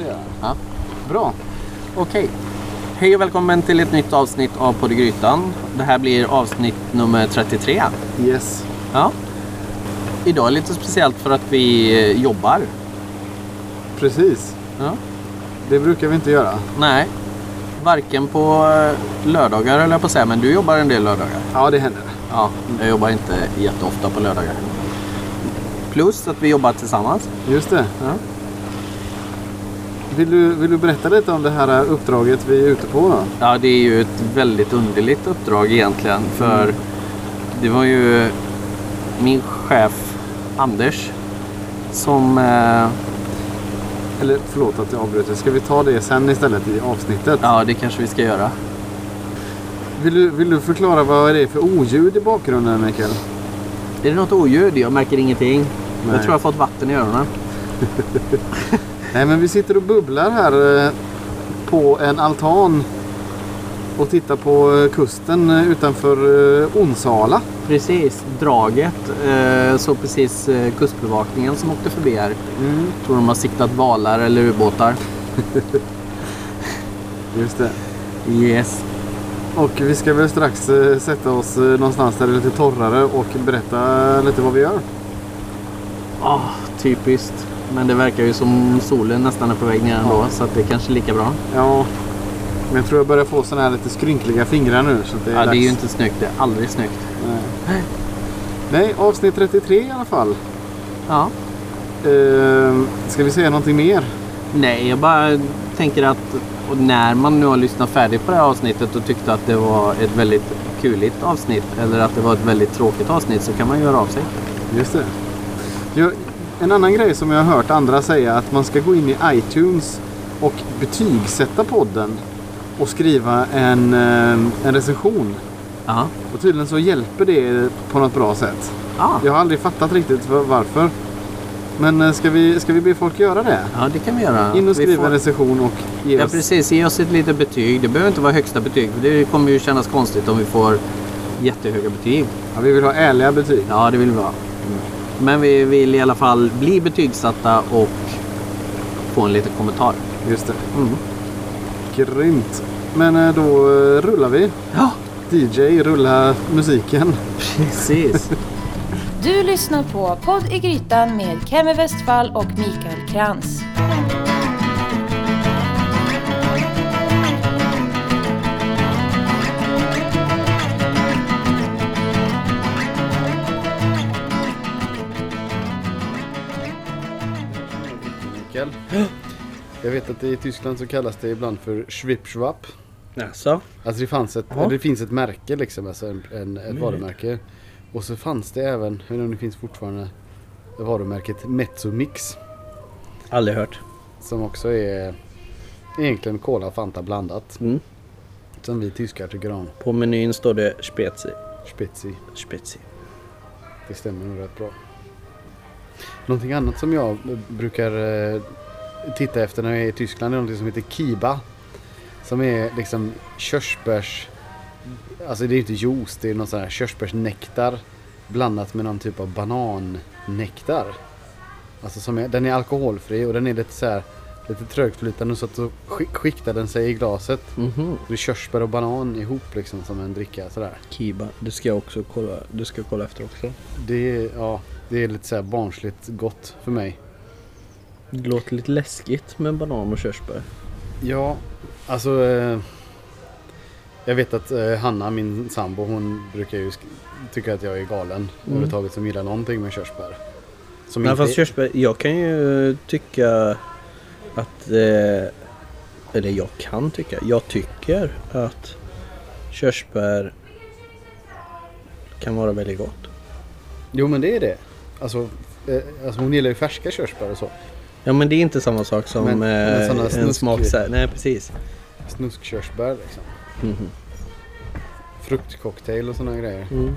det göra. Ja. Bra. Okej. Hej och välkommen till ett nytt avsnitt av i Grytan. Det här blir avsnitt nummer 33. Yes. Ja. Idag är lite speciellt för att vi eh, jobbar. Precis. Ja. Det brukar vi inte göra. Nej. Varken på eh, lördagar eller på säga, men du jobbar en del lördagar. Ja, det händer. Ja, jag jobbar inte jätteofta på lördagar. Plus att vi jobbar tillsammans. Just det. Ja. Vill du, vill du berätta lite om det här uppdraget vi är ute på då? Ja, det är ju ett väldigt underligt uppdrag egentligen. För det var ju min chef Anders som... Eh, Eller förlåt att jag avbryter. Ska vi ta det sen istället i avsnittet? ja, det kanske vi ska göra. Vill, du, vill du förklara vad det är för oljud i bakgrunden Mikael? Är det något oljud? Jag märker ingenting. Jag Nej. tror jag har fått vatten i öronen. Nej men vi sitter och bubblar här eh, på en altan och tittar på eh, kusten eh, utanför Onsala. Precis, draget. Så precis kustbevakningen som åkte förbi här. Mm. Tror de har siktat valar eller ubåtar. Just det. Yes. Och vi ska väl strax sätta oss någonstans där det är lite torrare och berätta lite vad vi gör. Ah, typiskt. Men det verkar ju som solen nästan är på väg ner ändå. Så att det är kanske är lika bra. Ja, men jag tror jag börjar få sådana här lite skrynkliga fingrar nu. Så det är Ja, det är dags. ju inte snyggt. Det är aldrig snyggt. Nej. Nej, avsnitt 33 i alla fall. Ja. Eh, ska vi säga någonting mer? Nej, jag bara tänker att när man nu har lyssnat färdigt på det här avsnittet och tyckte att det var ett väldigt kuligt avsnitt eller att det var ett väldigt tråkigt avsnitt så kan man göra av sig. Just det. Jag, en annan grej som jag har hört andra säga att man ska gå in i iTunes och betygsätta podden och skriva en, eh, en recension. Ja. Och tydligen så hjälper det på något bra sätt. Ja. Jag har aldrig fattat riktigt för- varför. Men eh, ska vi, ska vi be folk göra det? ja, det kan vi göra. In och Vi skriva får- en recension och ge Ja oss... precis, ge oss ett litet betyg. Det behöver inte vara högsta betyg. Det kommer ju kännas konstigt om vi får jättehöga betyg. Ja, vi vill ha ärliga betyg. Ja, det vill vi ha. Men vi vill i alla fall bli betygsatta och få en liten kommentar. Just det. Mm. Grymt. Men eh, då eh, rullar vi. Ja, DJ, rulla musiken. precis. Du lyssnar på Podd i Grytan med Kemi Westfall och Mikael Krantz. Jag vet att i Tyskland så kallas det ibland för Schwipschwapp. Jaså? Alltså det, fanns ett, Ja. det finns ett märke liksom, alltså en, en, ett varumärke. Och så fanns det även, jag vet om det finns fortfarande, varumärket Mezzomix. Aldrig hört. Som också är egentligen Cola och Fanta blandat. Mm. Som vi tyskar tycker om. På menyn står det spezi. Spezi. Spezi. Det stämmer nog rätt bra. Någonting annat som jag brukar eh, titta efter när jag är i Tyskland är någonting som heter Kiba. Som är liksom körsbärs... Alltså det är inte juice, det är någon sån här körsbärsnektar blandat med någon typ av banannektar. Alltså som är, den är alkoholfri och den är lite så här lite trögflytande så att så sk- skiktar den sig i glaset. Mhm. Det är körsbär och banan ihop liksom som en dricka sådär. Kiba. Det ska jag också kolla. Det ska jag kolla efter också. Det är, ja, det är lite så här barnsligt gott för mig. Det låter lite läskigt med banan och körsbär. Ja, alltså eh, jag vet att eh, Hanna, min sambo, hon brukar ju tycka att jag är galen överhuvudtaget som gillar någonting med körsbär. Som Men inte fast körsbär, jag kan ju tycka att... Eh, eller jag kan tycka. Jag tycker att körsbär kan vara väldigt gott. Jo men det är det. Alltså, eh, alltså hon gillar ju färska körsbär och så. Ja men det är inte samma sak som Men- men eh, en snusk- smak så här. Nej precis. Snuskkörsbär liksom. Mhm. Fruktcocktail och sådana grejer. Mm.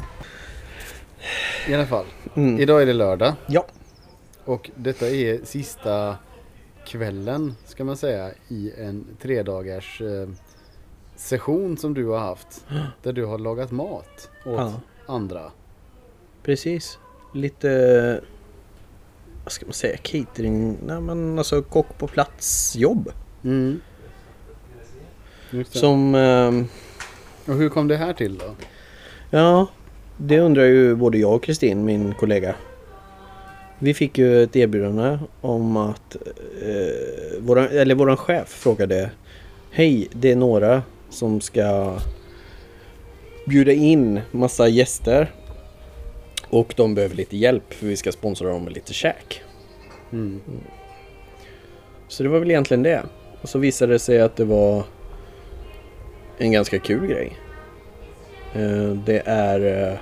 I alla fall. Mm. Idag är det lördag. Ja. Och detta är sista kvällen ska man säga i en tredagars eh, session som du har haft. Där du har lagat mat åt Ja. andra. Precis. Lite vad ska man säga, catering, nej men alltså kock på plats jobb. Mm. Som, ehm, Och hur kom det här till då? ja, det undrar ju både jag och Kristin, min kollega. Vi fick ju ett erbjudande om att eh, våran, eller våran chef frågade Hej, det är några som ska bjuda in massa gäster och de behöver lite hjälp för vi ska sponsra dem med lite käk. Mm. Så det var väl egentligen det. Och så visade det sig att det var en ganska kul grej. Eh, Det är eh,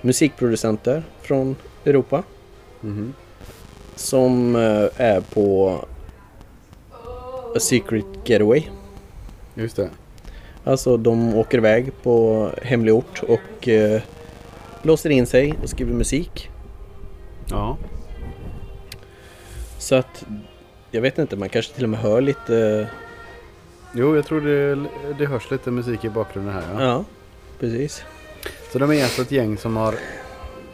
musikproducenter från Europa Mhm. som eh, är på A Secret Getaway. Just det. Alltså de åker iväg på hemlig ort och låser in sig och skriver musik. Ja. Så att jag vet inte, man kanske till och med hör lite... Jo, jag tror det, det hörs lite musik i bakgrunden här. Ja. Ja, precis. Så de är alltså ett gäng som har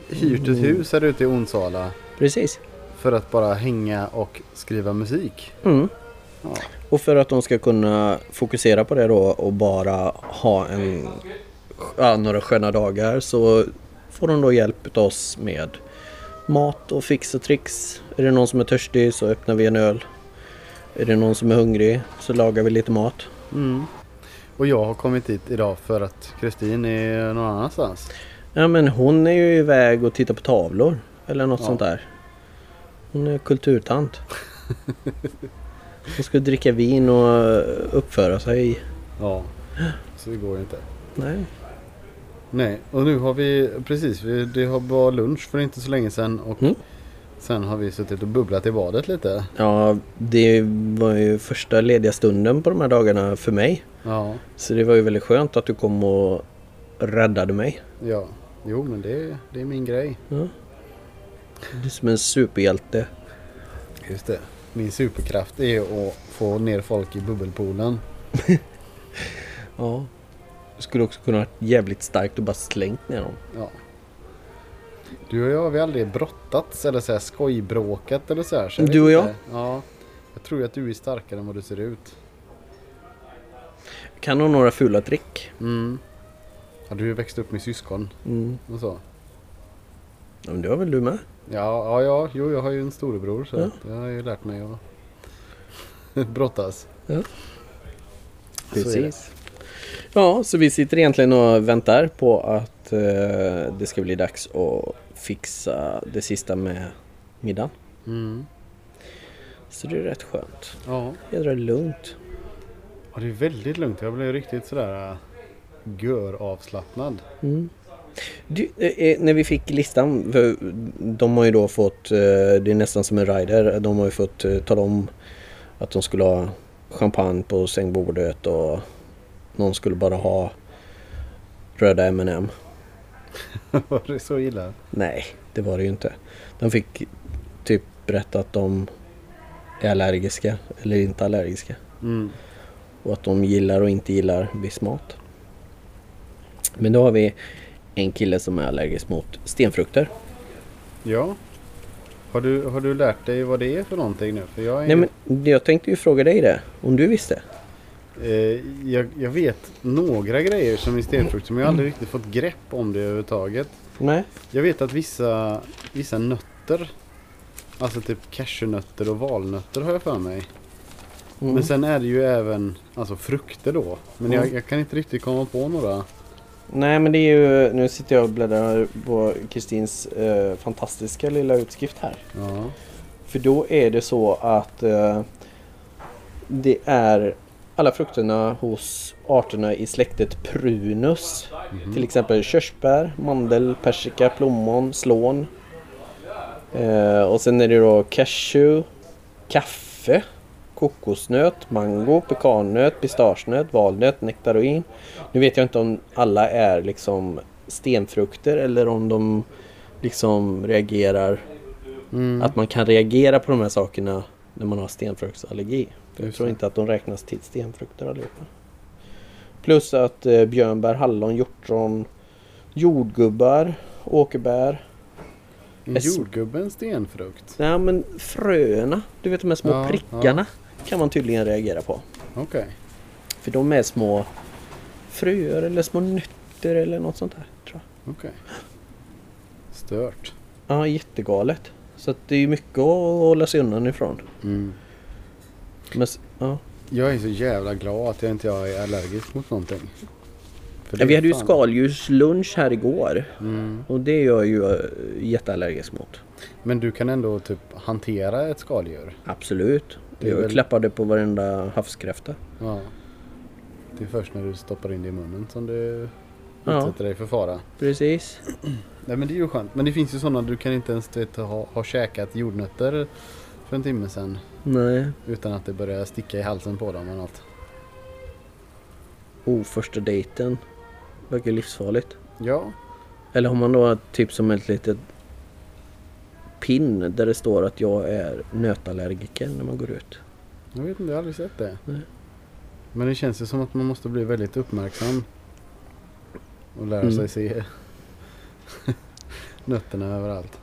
hyrt ett hus här ute i Onsala Precis. för att bara hänga och skriva musik. Mm. Ja. Och för att de ska kunna fokusera på det då och bara ha en, ja, några sköna dagar så får de då hjälp av oss med mat och fix och tricks. Är det någon som är törstig så öppnar vi en öl. Är det någon som är hungrig så lagar vi lite mat. Mm. Och jag har kommit hit idag för att Kristin är någon annanstans. Ja men hon är ju iväg och tittar på tavlor eller något Ja. sånt där. Hon är kulturtant. Hon ska dricka vin och uppföra sig. Ja. Så det går ju inte. Nej. Nej, och nu har vi precis, vi, det har var lunch för inte så länge sedan och Mm. sen har vi suttit och bubblat i badet lite. Ja, det var ju första lediga stunden på de här dagarna för mig. Ja, Så det var ju väldigt skönt att du kom och räddade mig. ja. Jo men det, det är min grej. Ja. Du är som en superhjälte. Just det. Min superkraft är att få ner folk i bubbelpoolen. Ja. Skulle också kunna varit jävligt starkt och bara slängt ner dem. Ja. Du och jag har vi aldrig brottats eller så här skojbråkat eller så här. Så Du och jag? inte. Ja. Jag tror att du är starkare än vad du ser ut. Kan ha några fula trick. Mm. Ja, du har växt upp med syskon Mm. och så. Ja, men det har väl du med? Ja, ja, ja, jo jag har ju en storebror så Ja. jag har ju lärt mig att brottas. Ja. Precis. Ja, så vi sitter egentligen och väntar på att eh, det ska bli dags att fixa det sista med middagen. Mm. Så det är rätt skönt. Ja. Jädra lugnt. ja, det är väldigt lugnt. Jag blev riktigt sådär äh, gör avslappnad. Mm. Du, eh, eh, när vi fick listan, de har ju då fått, eh, det är nästan som en rider, de har ju fått eh, tala om att de skulle ha champagne på sängbordet och någon skulle bara ha röda M&M. Var det så illa? Nej, det var det ju inte. De fick typ berätta att de är allergiska eller inte allergiska. Mm. Och att de gillar och inte gillar viss mat. Men då har vi en kille som är allergisk mot stenfrukter. Ja. Har du, har du lärt dig vad det är för någonting nu? För jag, är, Nej men jag tänkte ju fråga dig det. Om du visste? Eh, jag, jag vet några grejer som är stenfrukt men jag har aldrig riktigt fått grepp om det överhuvudtaget. Nej. Jag vet att vissa, vissa nötter, alltså typ cashewnötter och valnötter har jag för mig. Mm. Men sen är det ju även alltså frukter då. Men jag, Mm. jag kan inte riktigt komma på några. Nej men det är ju, nu sitter jag och bläddrar på Kristins eh, fantastiska lilla utskrift här. Ja. För då är det så att eh, det är alla frukterna hos arterna i släktet Prunus. Till exempel körsbär, mandel, persika, plommon, slån. Eh, och sen är det då cashew, kaffe, kokosnöt, mango, pekannöt, pistagenöt, valnöt, nektarin. Nu vet jag inte om alla är liksom stenfrukter eller om de liksom reagerar Mm. att man kan reagera på de här sakerna när man har stenfruktsallergi. Jag tror inte att de räknas till stenfrukter allihopa. Plus att eh, björnbär, hallon, hjortron, jordgubbar, åkerbär, är så- jordgubbe en stenfrukt? Ja men fröna, du vet de här små Ja, prickarna kan man tydligen reagera på. Okej. För de är små fröer eller små nötter eller något sånt där. Tror jag. Okej. Stört. Ja, jättegalet. Så det är mycket att hålla sig undan ifrån. Mm. Men, ja. Jag är så jävla glad att jag inte är allergisk mot någonting. Ja, vi hade ju skaldjurslunch här igår. Mm. Och det är jag ju äh, jätteallergisk mot. Men du kan ändå typ hantera ett skaldjur? Absolut. Det Jag väl- klappade på varenda havskräfta. Ja. Det är först när du stoppar in det i munnen som du Ja. utsätter dig för fara. Precis. Nej men det är ju skönt. Men det finns ju sådana du kan inte ens vet, ha, ha käkat jordnötter för en timme sedan. Nej. Utan att det börjar sticka i halsen på dem eller något. Oh, första dejten. Verkar livsfarligt. Ja. Eller har man då typ som ett litet pin där det står att jag är nötallergiker när man går ut. Jag vet inte, jag har aldrig sett det. Nej. Men det känns ju som att man måste bli väldigt uppmärksam. Och lära Mm. sig se nötterna överallt.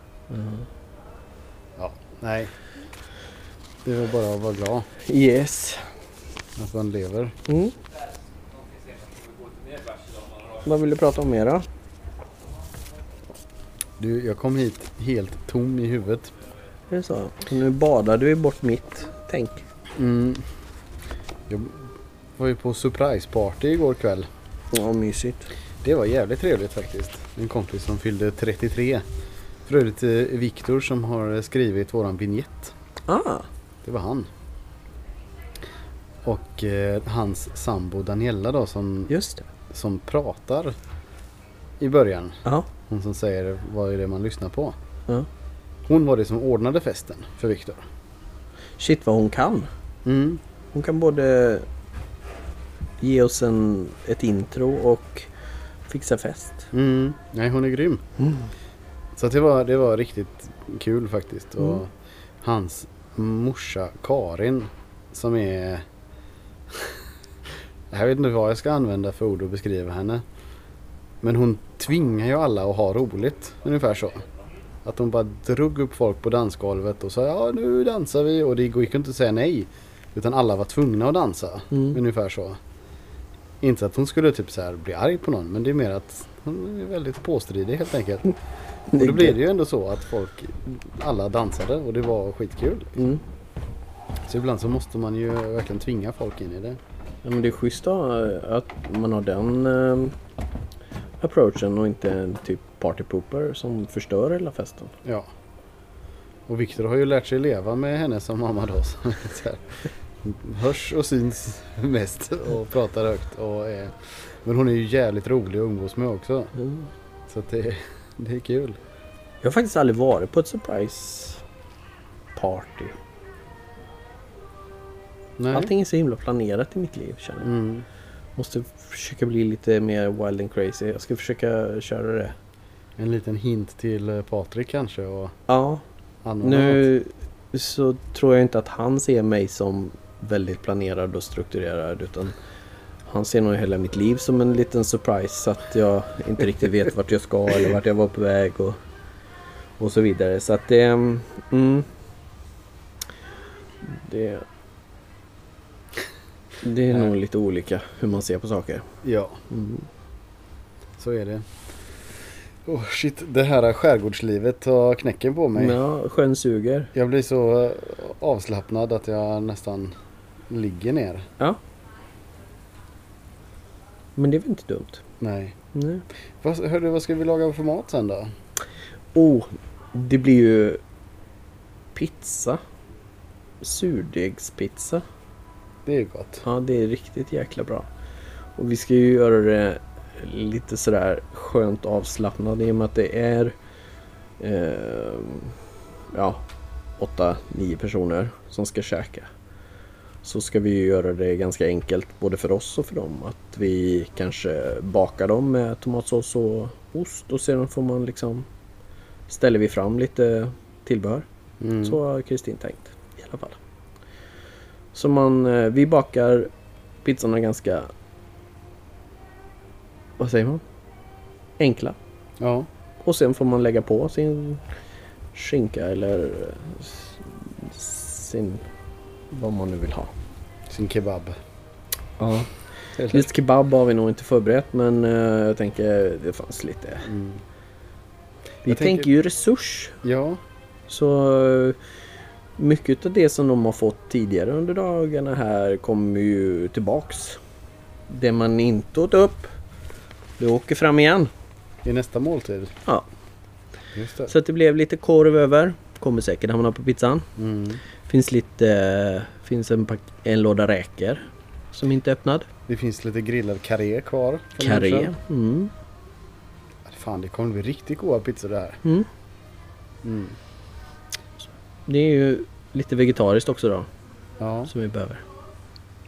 Ja, nej. Det är väl bara att vara glad Yes. att man lever. Mm. Vad vill du prata om mer då? Du, jag kom hit helt tom i huvudet. Är det så? Och nu badar du ju bort mitt tänk. Mm. Jag var ju på surprise party igår kväll. Ja, mysigt. Det var jävligt trevligt faktiskt. En kompis som fyllde 33. För övrigt eh, Viktor som har skrivit våran vignett. Ah, Det var han. Och eh, hans sambo Daniela då som, just det. som pratar i början. Ja. Hon som säger vad är det man lyssnar på. ja. Hon var det som ordnade festen för Viktor. Shit vad hon kan. Mm. Hon kan både ge oss en, ett intro och fixa fest. Mm. Nej hon är grym. Så att det, var, det var riktigt kul faktiskt. Och Mm. hans morsa Karin som är... jag vet inte vad jag ska använda för ord att beskriva henne. Men hon tvingar ju alla att ha roligt. Ungefär så. Att hon bara drog upp folk på dansgolvet och sa ja nu dansar vi och det gick inte att säga nej. Utan alla var tvungna att dansa. Mm. Ungefär så. Inte att hon skulle typ så bli arg på någon men det är mer att hon är väldigt påstridig helt enkelt. Och då blev det ju ändå så att folk, alla dansade och det var skitkul. Mm. Så ibland så måste man ju verkligen tvinga folk in i det. Ja, men det är schysst då, eh, att man har den eh, approachen och inte en typ partypooper som förstör hela festen. Ja. Och Viktor har ju lärt sig leva med henne som mamma då. Här, hörs och syns mest och pratar högt. Och är, men hon är ju jävligt rolig att umgås med också. Mm. Så det, det är kul. Jag har faktiskt aldrig varit på ett surprise party. Nej. Allting är så himla planerat i mitt liv känner jag. Mm. Måste försöka bli lite mer wild and crazy. Jag ska försöka köra det. En liten hint till eh, Patrik kanske och Ja, något. nu så tror jag inte att han ser mig som väldigt planerad och strukturerad utan han ser nog hela mitt liv som en liten surprise så att jag inte riktigt vet vart jag ska eller vart jag var på väg och, och så vidare. Så att det... Mm, det, det är nog lite olika hur man ser på saker. Ja, Mm. så är det. Oh, shit, det här skärgårdslivet tar knäcken på mig. Ja, sjön suger. Jag blir så eh, avslappnad att jag nästan ligger ner. Ja. Men det är väl inte dumt? Nej. Nej. Vad, hörru, vad ska vi laga för mat sen då? Oh, det blir ju pizza. Surdegspizza. Det är gott. Ja, det är riktigt jäkla bra. Och vi ska ju göra det lite sådär skönt avslappnat i och med att det är eh, ja, 8-9 personer som ska käka. Så ska vi ju göra det ganska enkelt både för oss och för dem. Att vi kanske bakar dem med tomatsås och ost och sedan får man liksom ställer vi fram lite tillbehör. Mm. Så har Kristin tänkt i alla fall. Så man, eh, vi bakar pizzorna ganska, vad säger man? Enkla. Ja. Och sen får man lägga på sin skinka eller sin... Vad man nu vill ha. Sin kebab. Ja. Eller? Just kebab har vi nog inte förberett men eh, jag tänker det fanns lite. Mm. Vi Jag tänker... tänker- ju resurs. Ja, Så eh, mycket av det som de har fått tidigare under dagarna här kommer ju tillbaks. Det man inte åt upp, det åker fram igen. i nästa måltid. Ja. Just det. Så att det blev lite korv över. Kommer säkert hamna på pizzan. Mm. Finns lite, finns en, en låda räkor som inte är öppnad. Det finns lite grillad karré kvar. Karré. Mm. Fan, det kommer bli riktigt goda pizzor det här. Mm. Mm. Det är ju lite vegetariskt också då Ja, som vi behöver.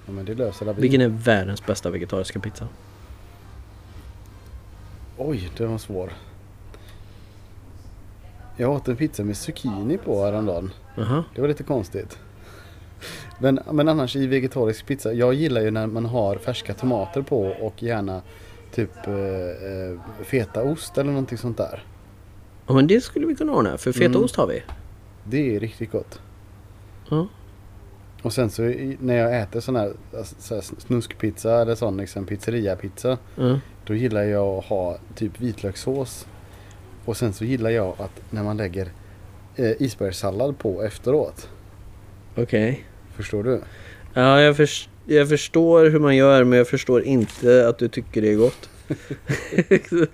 ja, men det löser vi. Vilken är världens bästa vegetariska pizza? Oj, den var svår. Jag åt en pizza med zucchini på häromdagen. Jaha. Det var lite konstigt. Men, men annars i vegetarisk pizza, jag gillar ju när man har färska tomater på och gärna typ eh, eh, fetaost eller någonting sånt där. Ja men det skulle vi kunna ordna för Mm. fetaost har vi. Det är riktigt gott. Ja. Och sen så när jag äter sån här, alltså, så här snuskpizza eller sån liksom pizzeriapizza. Ja. Då gillar jag att ha typ vitlökssås. Och sen så gillar jag att när man lägger eh, isbergssallad på efteråt. Okej. Förstår du? Ja jag, förs- jag förstår hur man gör men jag förstår inte att du tycker det är gott.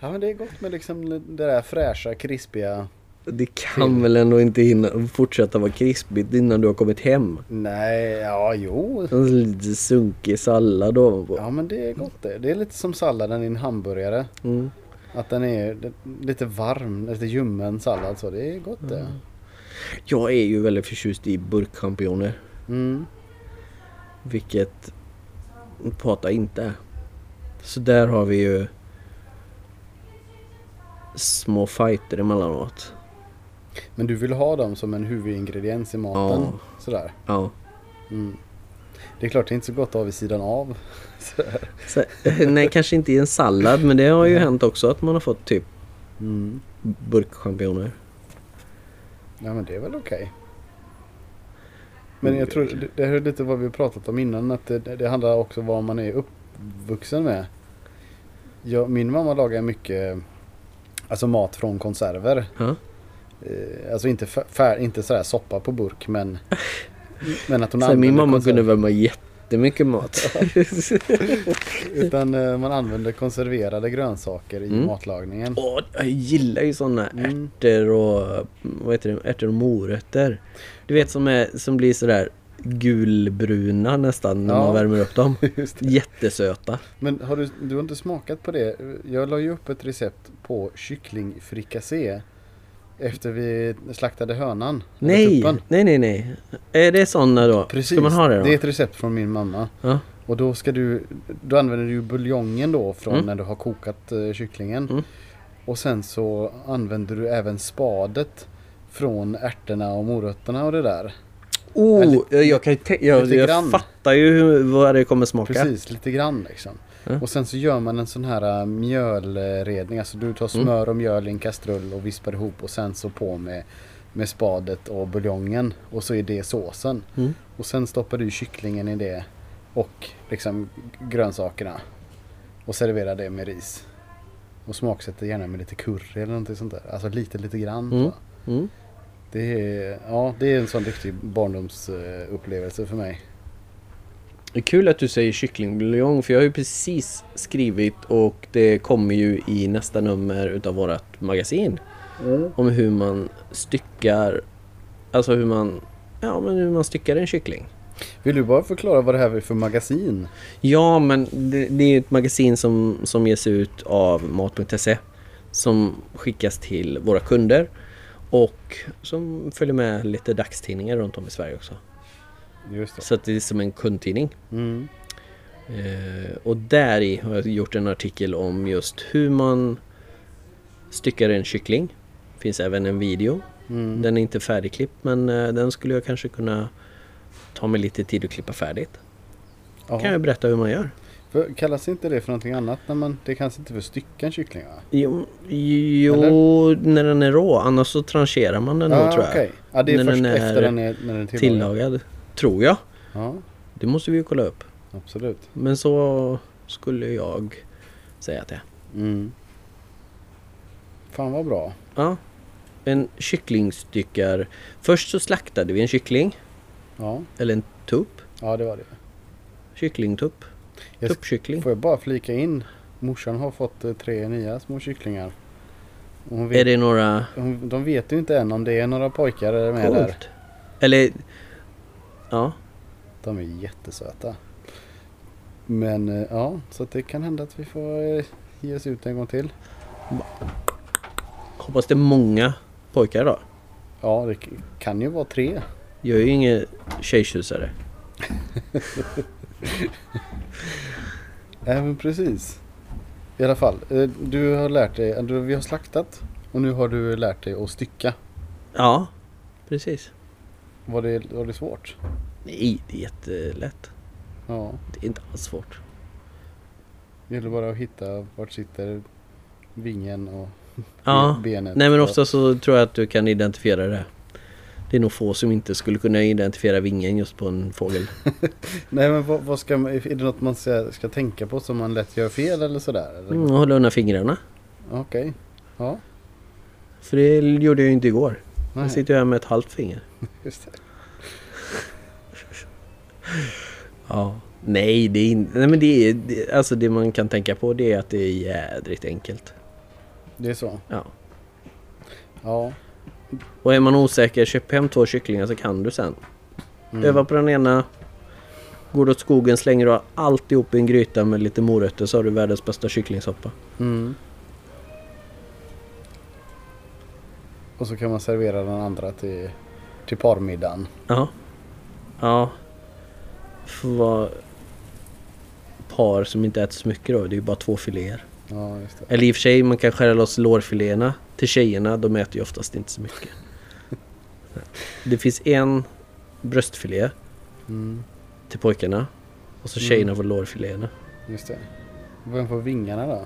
Ja men det är gott med liksom det där fräscha, krispiga. Det kan väl ändå inte hinna fortsätta vara krispigt innan du har kommit hem? Nej, ja jo. En lite sunkig sallad ovanpå. Ja men det är gott det. Det är lite som salladen i en hamburgare. Mm. Att den är lite varm, lite ljummen sallad så. Det är gott det. Jag är ju väldigt förtjust i burkchampinjoner. Mm. Vilket Pata inte är. Så där har vi ju små fighter emellanåt. Men du vill ha dem som en huvudingrediens i maten? Ja. Sådär. Ja. Mm. Det är klart det är inte så gott att ha vid sidan av. Så, nej, kanske inte i en sallad men det har ju hänt också att man har fått typ Mm. burkchampinjoner. Ja men det är väl okej. Men Mm, jag tror det, det är lite vad vi har pratat om innan att det, det handlar också om vad man är uppvuxen med. Jag, min mamma lagar mycket alltså mat från konserver. Eh, alltså inte, fär, inte sådär soppa på burk men Men att hon Så min mamma konserv- kunde värma jättemycket mat. Utan eh, man använder konserverade grönsaker i Mm. matlagningen. Åh, jag gillar ju sådana Mm. ärtor och vad heter det? Ärtor och morötter. Du vet som, är, som blir sådär gulbruna nästan när Ja. man värmer upp dem. Jättesöta. Men har du, du har inte smakat på det? Jag la ju upp ett recept på kycklingfrikassé. Efter vi slaktade hönan. Nej, nej, nej, nej. Är det sådana då? Precis, Ska man ha det då? det är ett recept från min mamma. Ja. Och då ska du, då använder du buljongen då från Mm. när du har kokat eh, kycklingen. Mm. Och sen så använder du även spadet från ärtorna och morötterna och det där. Oh, Eller- jag, kan ju jag, lite jag fattar ju hur, vad det kommer smaka. Precis, lite grann liksom. Ja. Och sen så gör man en sån här äh, mjölredning. Alltså du tar Mm. smör och mjöl i en kastrull och vispar ihop och sen så på med, med spadet och buljongen. Och så är det såsen. Mm. Och sen stoppar du kycklingen i det och liksom grönsakerna. Och serverar det med ris. Och smaksätter gärna med lite curry eller någonting sånt där. Alltså lite, lite grann. Mm. Mm. Det, är, ja, det är en sån riktig barndomsupplevelse för mig. Det är kul att du säger kycklingbuljong för jag har ju precis skrivit och det kommer ju i nästa nummer utav vårat magasin. Om hur man styckar, alltså hur man, ja men hur man styckar en kyckling. Vill du bara förklara vad det här är för magasin? Ja men det, det är ett magasin som, som ges ut av Mat.se som skickas till våra kunder och som följer med lite dagstidningar runt om i Sverige också. Det. Så att det är som en kundtidning. Mm. Eh, och där i har jag gjort en artikel om just hur man styckar en kyckling. Finns även en video. Mm. Den är inte färdigklippt men eh, den skulle jag kanske kunna ta mig lite tid att klippa färdigt. Jaha. Kan jag berätta hur man gör. För, kallas inte det för någonting annat? När man, det kallas inte för stycken kyckling va? Jo, jo när den är rå. Annars så trancherar man den nog tror jag. Ja, det är När först den är efter den är, när den är tillagad. Tillagad. Tror jag. Ja, Det måste vi ju kolla upp. absolut. Men så skulle jag säga att det är. Mm. Fan vad bra. Ja. En kycklingstyckar. Först så slaktade vi en kyckling. Ja, Eller en tupp. ja det var det. Kycklingtupp. Jag Tuppkyckling. Får jag bara flika in? Morsan har fått eh, tre nya små kycklingar. Vet, Är det några hon, de vet ju inte än om det är några pojkar med där. coolt? Eller... Ja. De är jättesöta. Men eh, ja, så det kan hända att vi får eh, ge oss ut en gång till. Hoppas det är många pojkar då. Ja, det kan ju vara tre. Jag är ju ingen tjejtjusare. Även precis. I alla fall, eh, du har lärt dig, vi har slaktat och nu har du lärt dig att stycka. Ja, precis. Var det, var det svårt? Nej, det är jättelätt. Ja, Det är inte alls svårt. det gäller bara att hitta vart sitter vingen och Ja. benet. Nej men ofta så tror jag att du kan identifiera det. Det är nog få som inte skulle kunna identifiera vingen just på en fågel. Nej men vad, vad ska man, är det något man ska, ska tänka på som man lätt gör fel eller sådär? Eller? Mm, hålla undan fingrarna. Okej. Ja, För det gjorde jag ju inte igår. nej, Jag sitter ju här med ett halvt finger. just det. Ja. Nej, det är inte... Nej men det är... Det, alltså det man kan tänka på det är att det är jädrigt enkelt. Det är så? Ja. Ja. Och är man osäker, köp hem två kycklingar så kan du sen. Mm. Öva på den ena. Går du åt skogen slänger du alltihop i en gryta med lite morötter så har du världens bästa kycklingsoppa. Mm. Och så kan man servera den andra till, till parmiddagen. Ja. Ja. För vad... Par som inte äter så mycket då. Det är ju bara två filéer. Ja, just det. Eller i och för sig, man kan skära loss lårfiléerna. Till tjejerna, de äter ju oftast inte så mycket. Det finns en bröstfilé Mm, till pojkarna. Och så Mm. tjejerna får lårfiléerna. just det. Vem får vingarna då?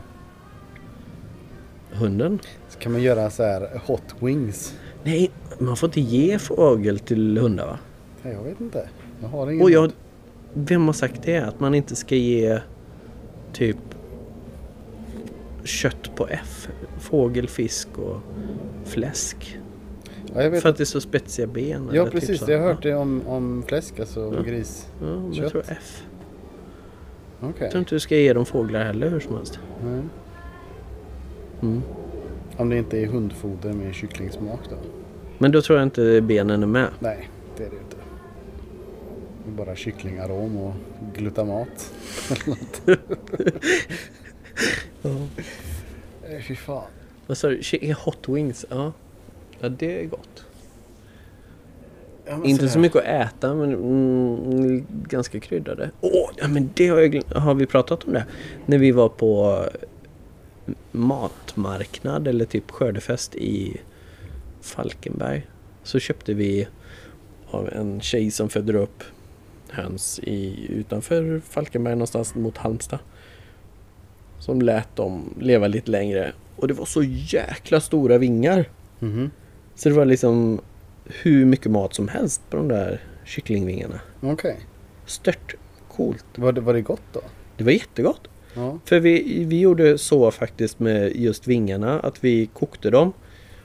Hunden? Så kan man göra så här hot wings. Nej, man får inte ge fågel till hundar va? Nej, jag vet inte. Jag har ingen Och jag... Vem har sagt det? Att man inte ska ge typ kött på F. Fågel, fisk och fläsk. Ja, jag vet. För att det är så spetsiga ben. Ja, typ precis. så. jag har hört det om, om fläsk, alltså Ja. gris. Ja, men Kött. jag tror F. Okej. Jag tror inte du ska ge dem fåglar heller hur som helst. Nej. Mm. Om det inte är hundfoder med kycklingsmak då? Men då tror jag inte benen är med. Nej, det är det inte. Det är bara kycklingarom och glutamat. Nej, fy fan. Vad sa du? Chi- Hot wings? Ja. Ja, det är gott. Ja, Inte så mycket att äta men mm, ganska kryddade. Åh, ja, men det har, jag har vi pratat om det? När vi var på matmarknad eller typ skördefest i Falkenberg. Så köpte vi av en tjej som föder upp höns i, utanför Falkenberg någonstans mot Halmstad. Som lät dem leva lite längre. Och det var så jäkla stora vingar. Mhm. Så det var liksom hur mycket mat som helst på de där kycklingvingarna. Okej. Stört coolt. Var, det, var det gott då? Det var jättegott. Ja. För vi, vi gjorde så faktiskt med just vingarna att vi kokte dem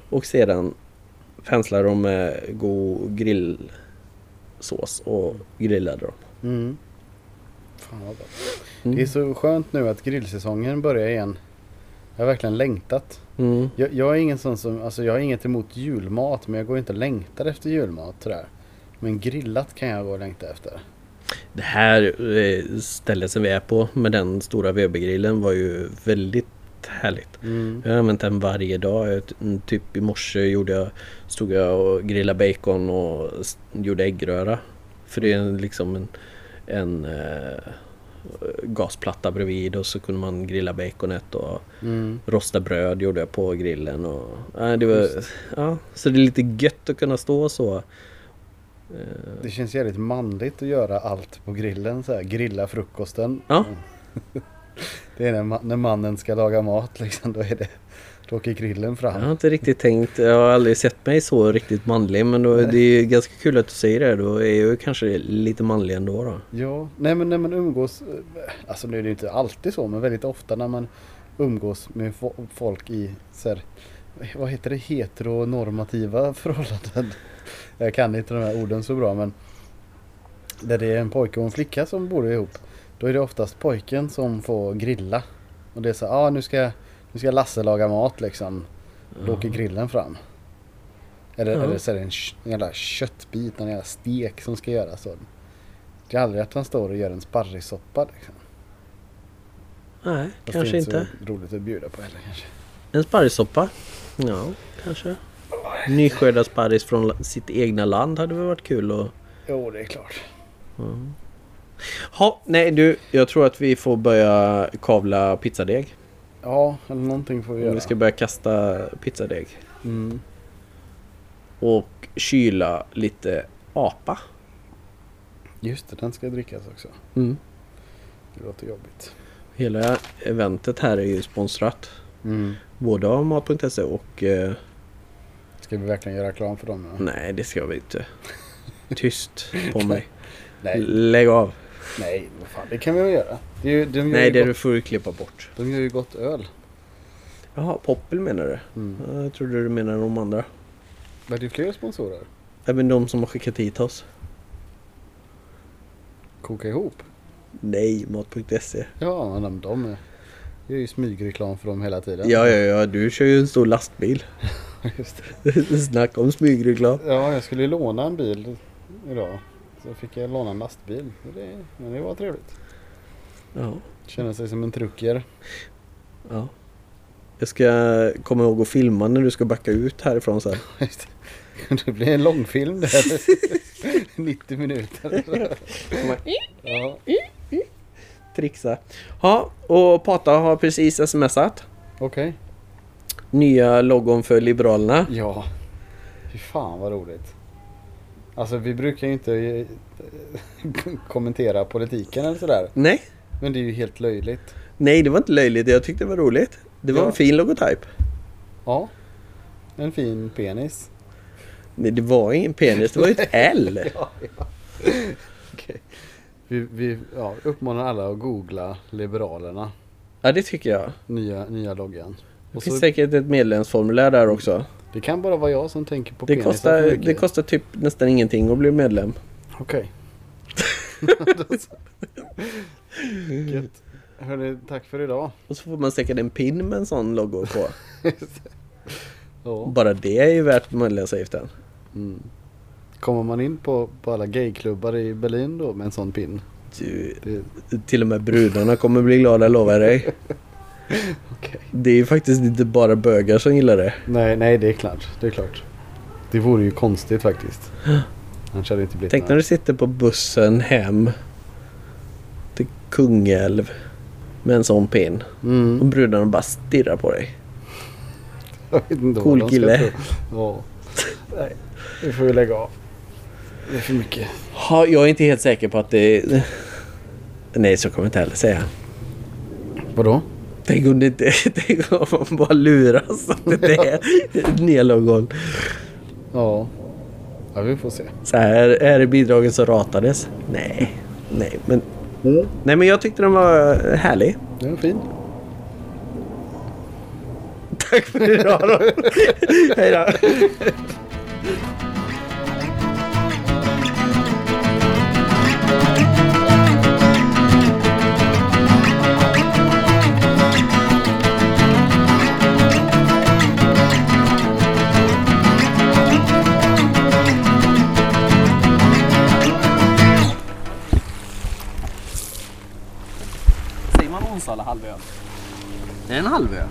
och sedan penslade dem med god grillsås och grillade dem. Mm. Fan vad gott. Mm. Det är så skönt nu att grillsäsongen börjar igen. Jag har verkligen längtat. Mm. Jag, jag är ingen sån som, alltså jag har inget emot julmat men jag går inte och längtar efter julmat sådär. Men grillat kan jag gå och längta efter. Det här eh, stället som vi är på med den stora Webergrillen var ju väldigt härligt. Mm. Jag har använt den varje dag. Mm, Typ i morse gjorde jag, stod jag och grillade bacon och gjorde äggröra. För det är liksom en, en eh, gasplatta bredvid och så kunde man grilla baconet och Mm. rosta bröd gjorde jag på grillen. Och, ja, det var, Just. ja, så det är lite gött att kunna stå så. Eh, Det känns jävligt manligt att göra allt på grillen så här. Grilla frukosten. Ja. Mm. Det är när, ma- när mannen ska laga mat liksom. Då är det... Då åker grillen fram. Jag har inte riktigt tänkt, jag har aldrig sett mig så riktigt manlig men då, det är ganska kul att du säger det. Då är jag ju kanske lite manlig ändå då. Ja, nej men när man umgås, eh, alltså nu är det inte alltid så, men väldigt ofta när man umgås med fo- folk i så här, vad heter det, heteronormativa förhållanden. Jag kan inte de här orden så bra men där det är en pojke och en flicka som bor ihop. Då är det oftast pojken som får grilla. Och det är så, ja ah, nu ska, nu ska Lasse laga mat liksom. Då åker grillen fram. Eller, Ja. eller så är det en, en jävla köttbit, en jävla stek som ska göras. Så. Det är aldrig att han står och gör en sparrissoppa. Liksom. Nej, Fast kanske det är inte. så roligt att bjuda på heller kanske. En sparrissoppa? Ja, kanske. Nyskördad sparris från sitt egna land hade väl varit kul och... Jo, det är klart. Ha, nej du, jag tror att vi får börja kavla pizzadeg. Ja, eller någonting får vi göra. Vi ska börja kasta pizzadeg. Mm. Och kyla lite apa. Just det, den ska drickas också. Mm. Det låter jobbigt. Hela eventet här är ju sponsrat. Mm. Både av Mat.se och... Eh, Ska vi verkligen göra reklam för dem? Ja? nej, det ska vi inte. Tyst på mig. Nej, Lägg av. nej, vad fan, det kan vi väl göra. Det är ju, de, Nej, det gott, du får du klippa bort. de gör ju gott öl. Jaha, Poppel menar du? Mm. Ja, Jag trodde du menade de andra. Är det fler sponsorer? Även de som har skickat hit oss. Koka ihop? Nej, Mat.se. Ja, men de, är, gör ju smygreklam för dem hela tiden. Ja, ja, ja, du kör ju en stor lastbil. Just det. Snacka om smygreklam. Ja, jag skulle låna en bil idag. Så fick jag låna en lastbil. Det, men det var trevligt. Ja, Känna sig som en trucker. ja. Jag ska komma ihåg att filma när du ska backa ut härifrån sen. Det. Det blir en långfilm där. 90 minuter. Ja, Trixa. Ja, och Pata har precis smsat. okej. Nya logon för Liberalerna. Ja. Fy fan vad roligt. Alltså vi brukar ju inte eh, kommentera politiken eller sådär. Nej, Men det är ju helt löjligt. nej det var inte löjligt. Jag tyckte det var roligt. Det var Ja. en fin logotyp. Ja. En fin penis. Nej, det var ingen penis. Det var ju ett L. Okej. Vi, vi ja, uppmanar alla att googla Liberalerna. Ja, det tycker jag. Nya, nya loggan. Det finns så, säkert ett medlemsformulär där också. det kan bara vara jag som tänker på Det penisar kostar, för mycket. det kostar typ nästan ingenting att bli medlem. Okej. Gött. Hörni, tack för idag. Och så får man säkert en pin med en sån logo på. Ja. Bara det är ju värt medlemsavgiften. Mm. Kommer man in på, på alla gayklubbar i Berlin då med en sån pin? Du, Det, till och med brudarna kommer bli glada, lovar jag dig. okej. Det är faktiskt inte bara bögar som gillar det. Nej, nej det är klart. Det är klart. Det vore ju konstigt faktiskt. Annars hade det inte blivit Tänk när du sitter på bussen hem till Kungälv med en sån pin. Och Mm. brudarna bara stirrar på dig. Jag vet inte Cool vad de ska kille. Ja. Nej, vi får ju lägga av. Det är för mycket. Ha, jag är inte helt säker på att det... Nej, så kommer jag inte heller säga. Vadå? Tänk om det inte... Tänk om man bara luras att det är logon. Ja. Ja, vi får se. Så här, är bidragen som ratades. Nej, nej men... Nej men jag tyckte den var härlig. Den är fin. Tack för idag då. Hej då. Säger man? Det är en halvö.